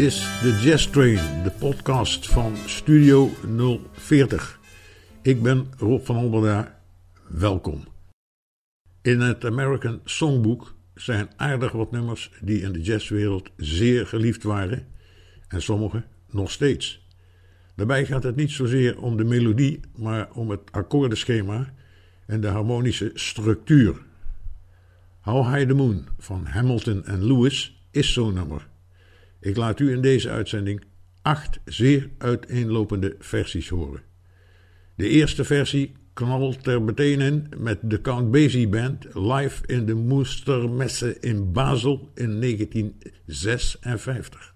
Is de Jazz Train, de podcast van Studio 040. Ik ben Rob van Alberda. Welkom. In het American Songbook zijn aardig wat nummers die in de jazzwereld zeer geliefd waren en sommige nog steeds. Daarbij gaat het niet zozeer om de melodie, maar om het akkoordenschema en de harmonische structuur. How High the Moon van Hamilton en Lewis is zo'n nummer. Ik laat u in deze uitzending acht zeer uiteenlopende versies horen. De eerste versie knalt er meteen in met de Count Basie Band live in de Moestermesse in Basel in 1956.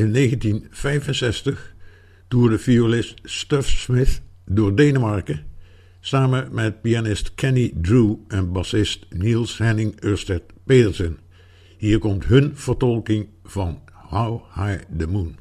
In 1965 toerde violist Stuff Smith door Denemarken samen met pianist Kenny Drew en bassist Niels Henning Ørsted Pedersen. Hier komt hun vertolking van How High the Moon.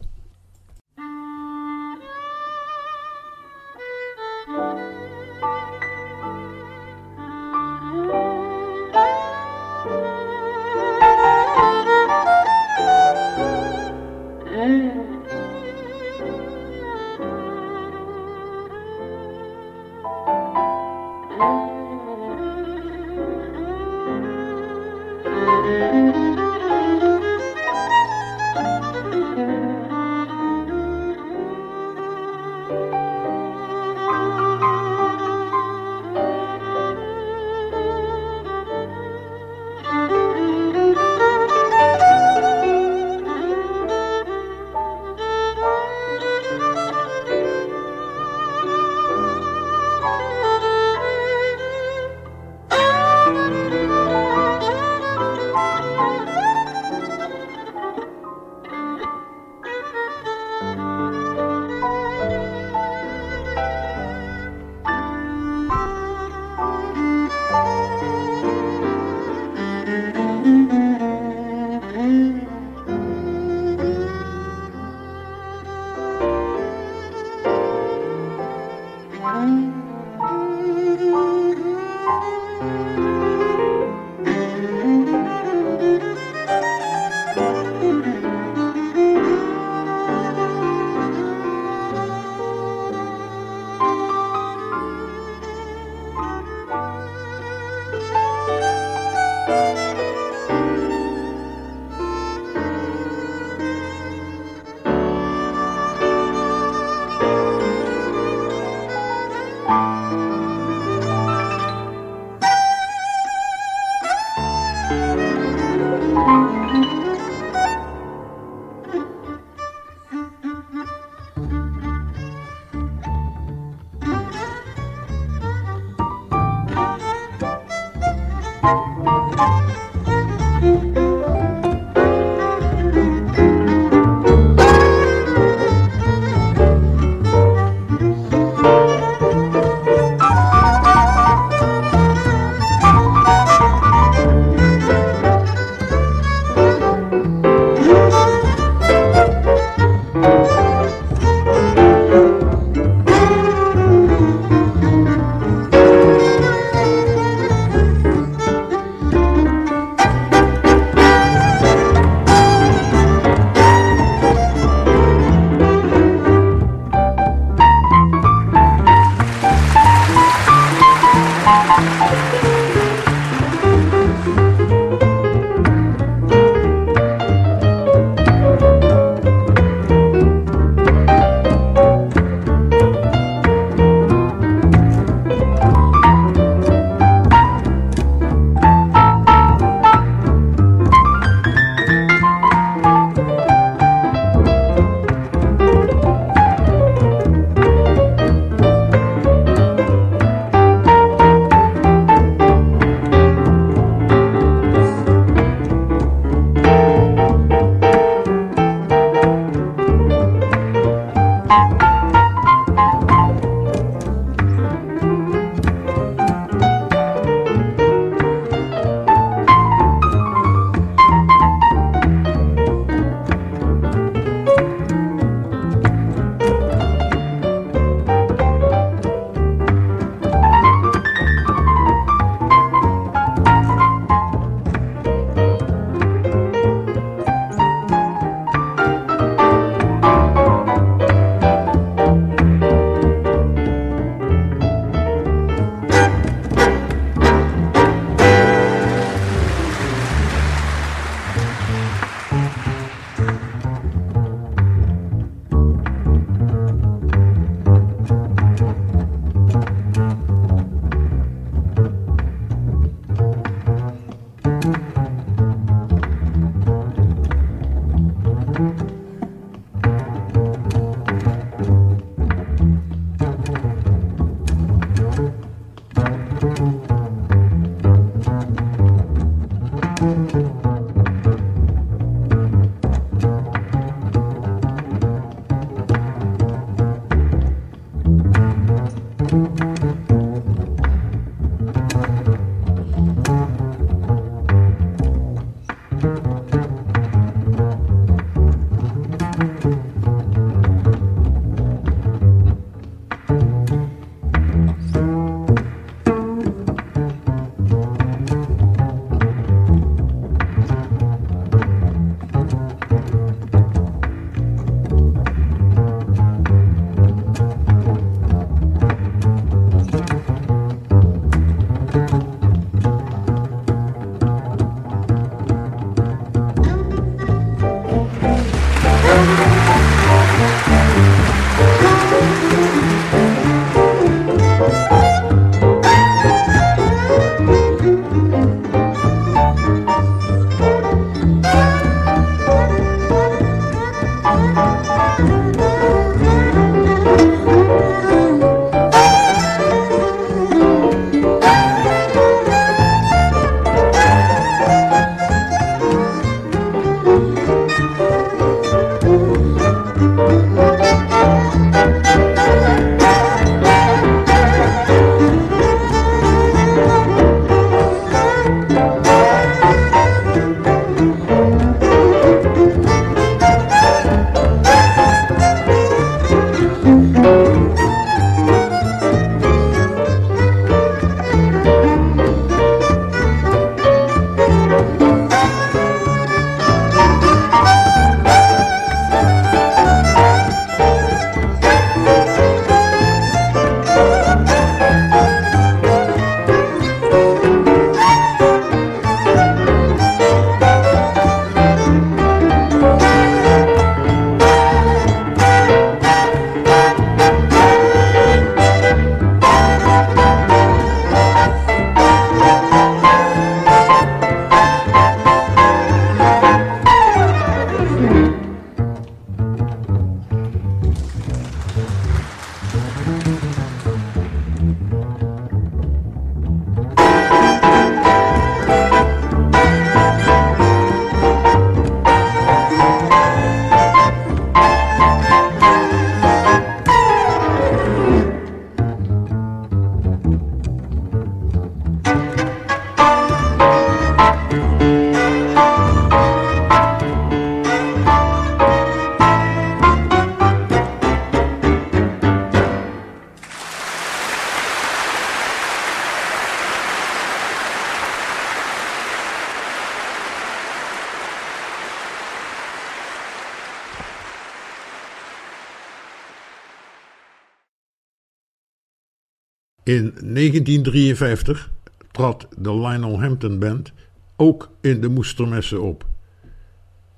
In 1953 trad de Lionel Hampton Band ook in de Moestermessen op.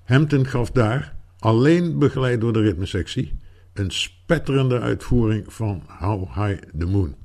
Hampton gaf daar, alleen begeleid door de ritmesectie, een spetterende uitvoering van How High the Moon.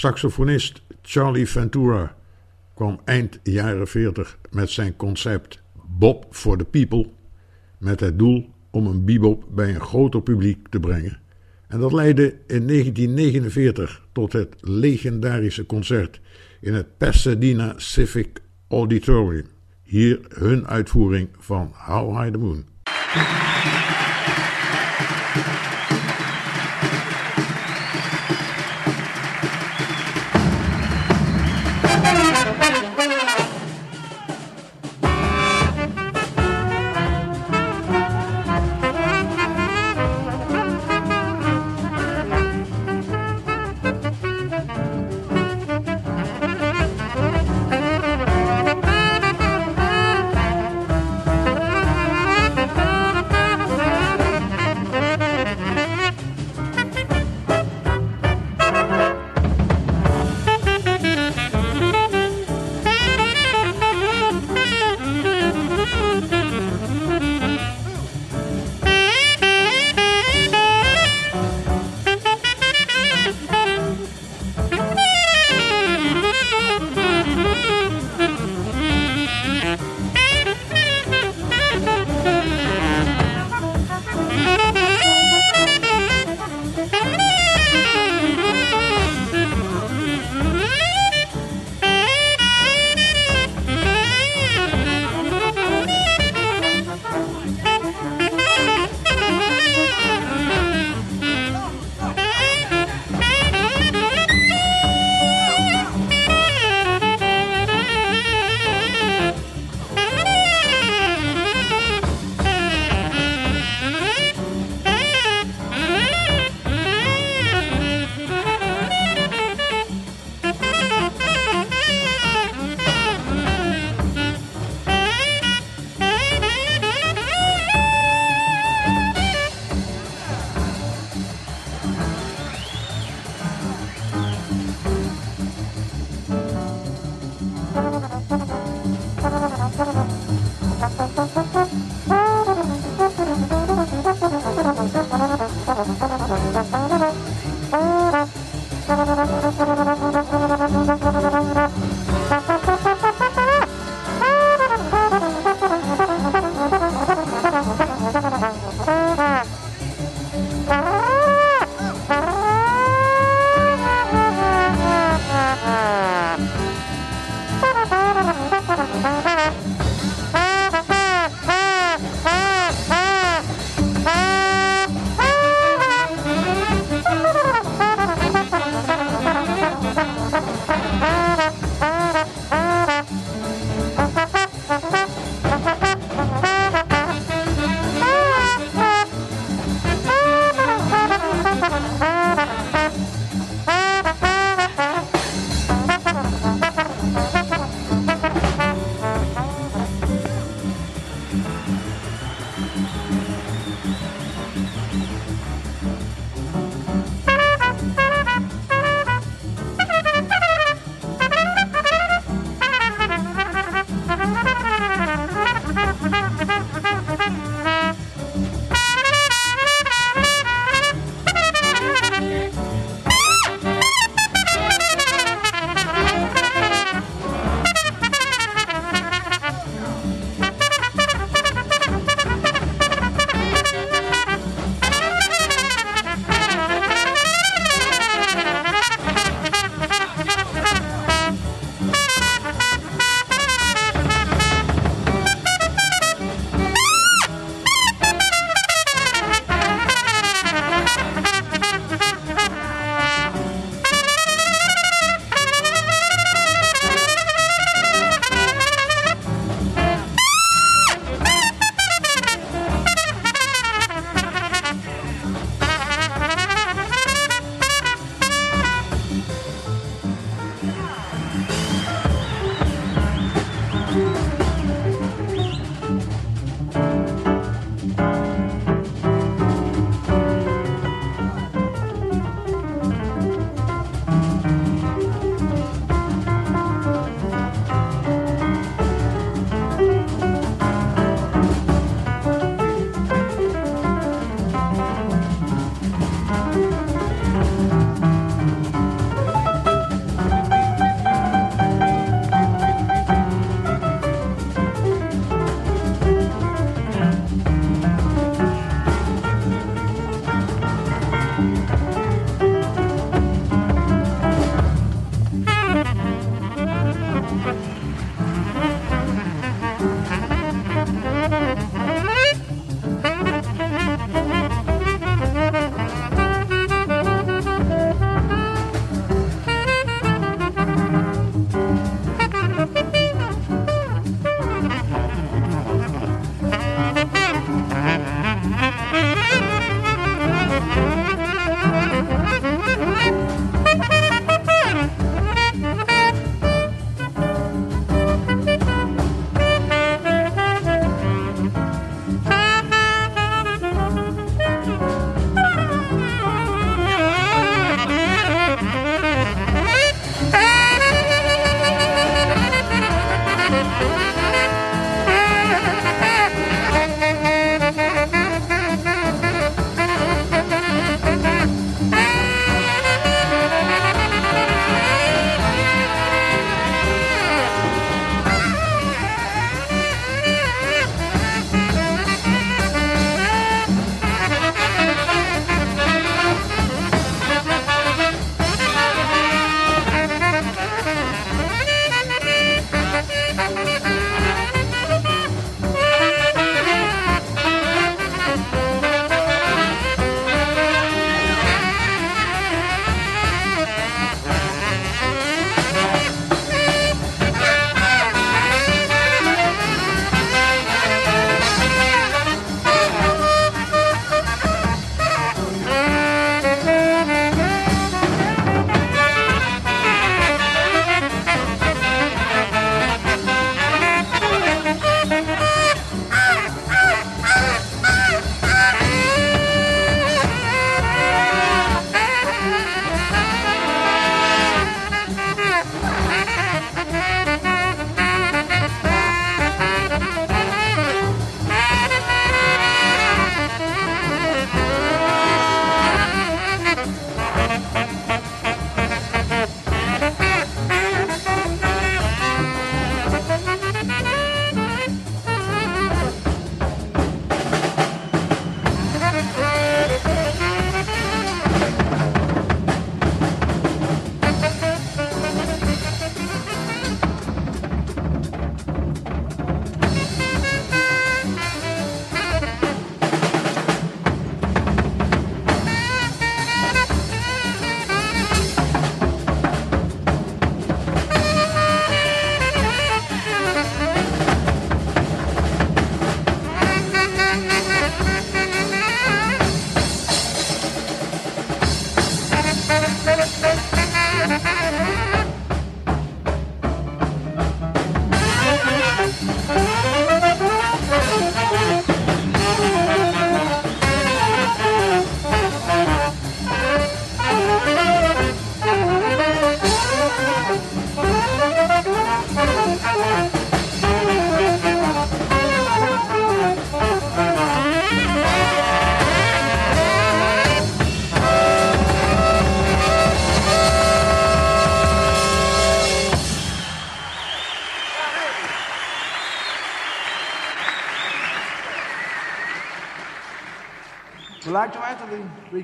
Saxofonist Charlie Ventura kwam eind jaren 40 met zijn concept Bob for the People met het doel om een bebop bij een groter publiek te brengen. En dat leidde in 1949 tot het legendarische concert in het Pasadena Civic Auditorium. Hier hun uitvoering van How High the Moon.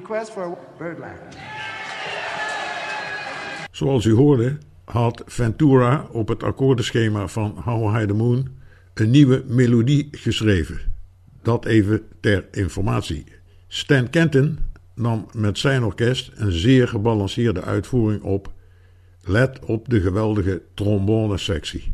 Request for Birdland. Zoals u hoorde, had Ventura op het akkoordenschema van How High the Moon een nieuwe melodie geschreven. Dat even ter informatie. Stan Kenton nam met zijn orkest een zeer gebalanceerde uitvoering op. Let op de geweldige trombone-sectie.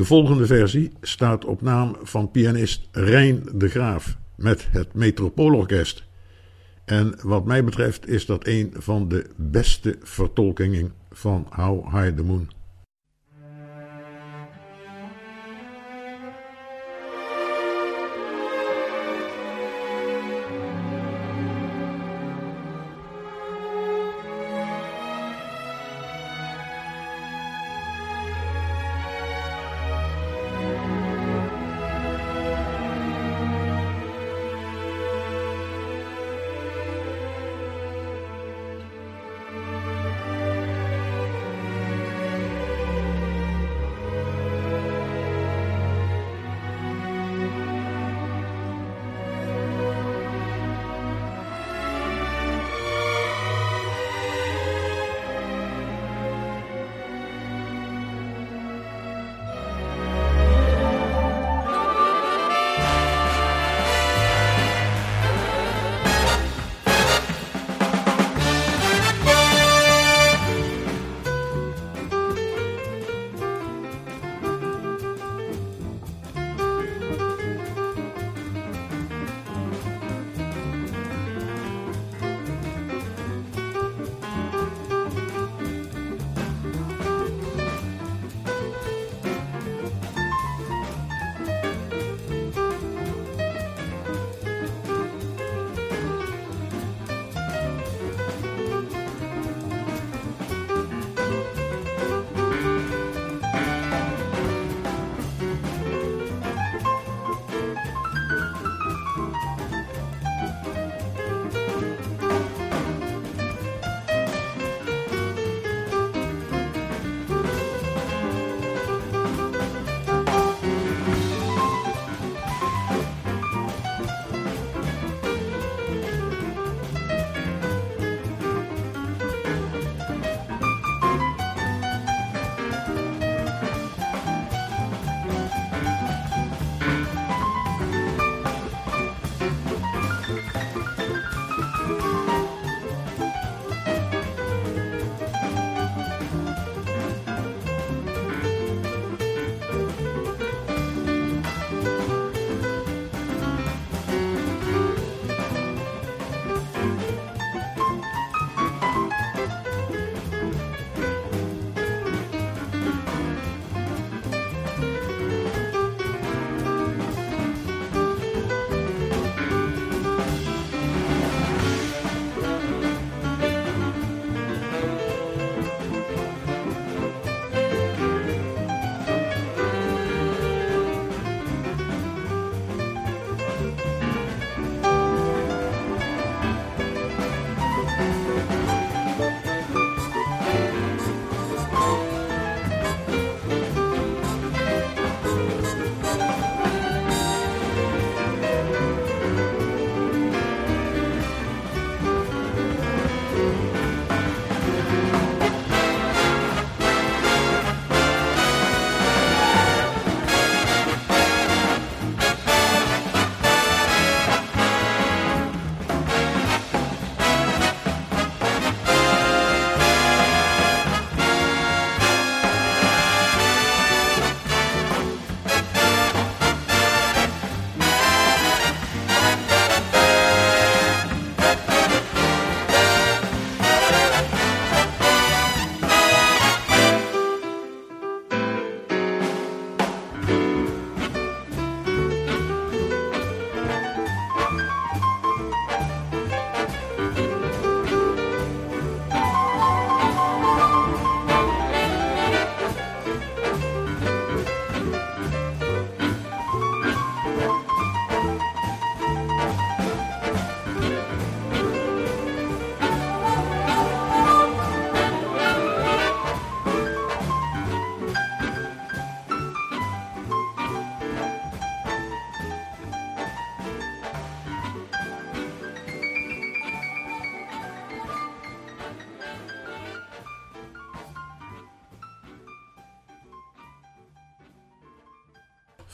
De volgende versie staat op naam van pianist Rijn de Graaf met het Metropoolorkest. En wat mij betreft is dat een van de beste vertolkingen van How High the Moon.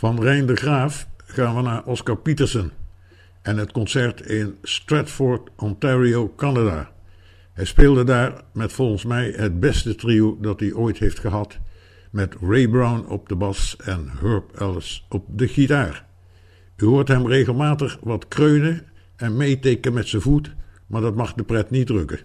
Van Rijn de Graaf gaan we naar Oscar Peterson en het concert in Stratford, Ontario, Canada. Hij speelde daar met volgens mij het beste trio dat hij ooit heeft gehad, met Ray Brown op de bas en Herb Ellis op de gitaar. U hoort hem regelmatig wat kreunen en meeteken met zijn voet, maar dat mag de pret niet drukken.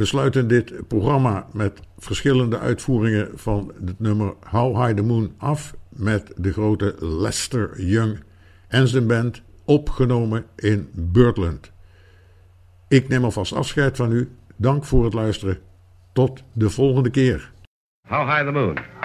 We sluiten dit programma met verschillende uitvoeringen van het nummer How High the Moon af met de grote Lester Young en zijn band opgenomen in Birdland. Ik neem alvast afscheid van u. Dank voor het luisteren. Tot de volgende keer. How High the Moon.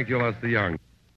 miraculous the young.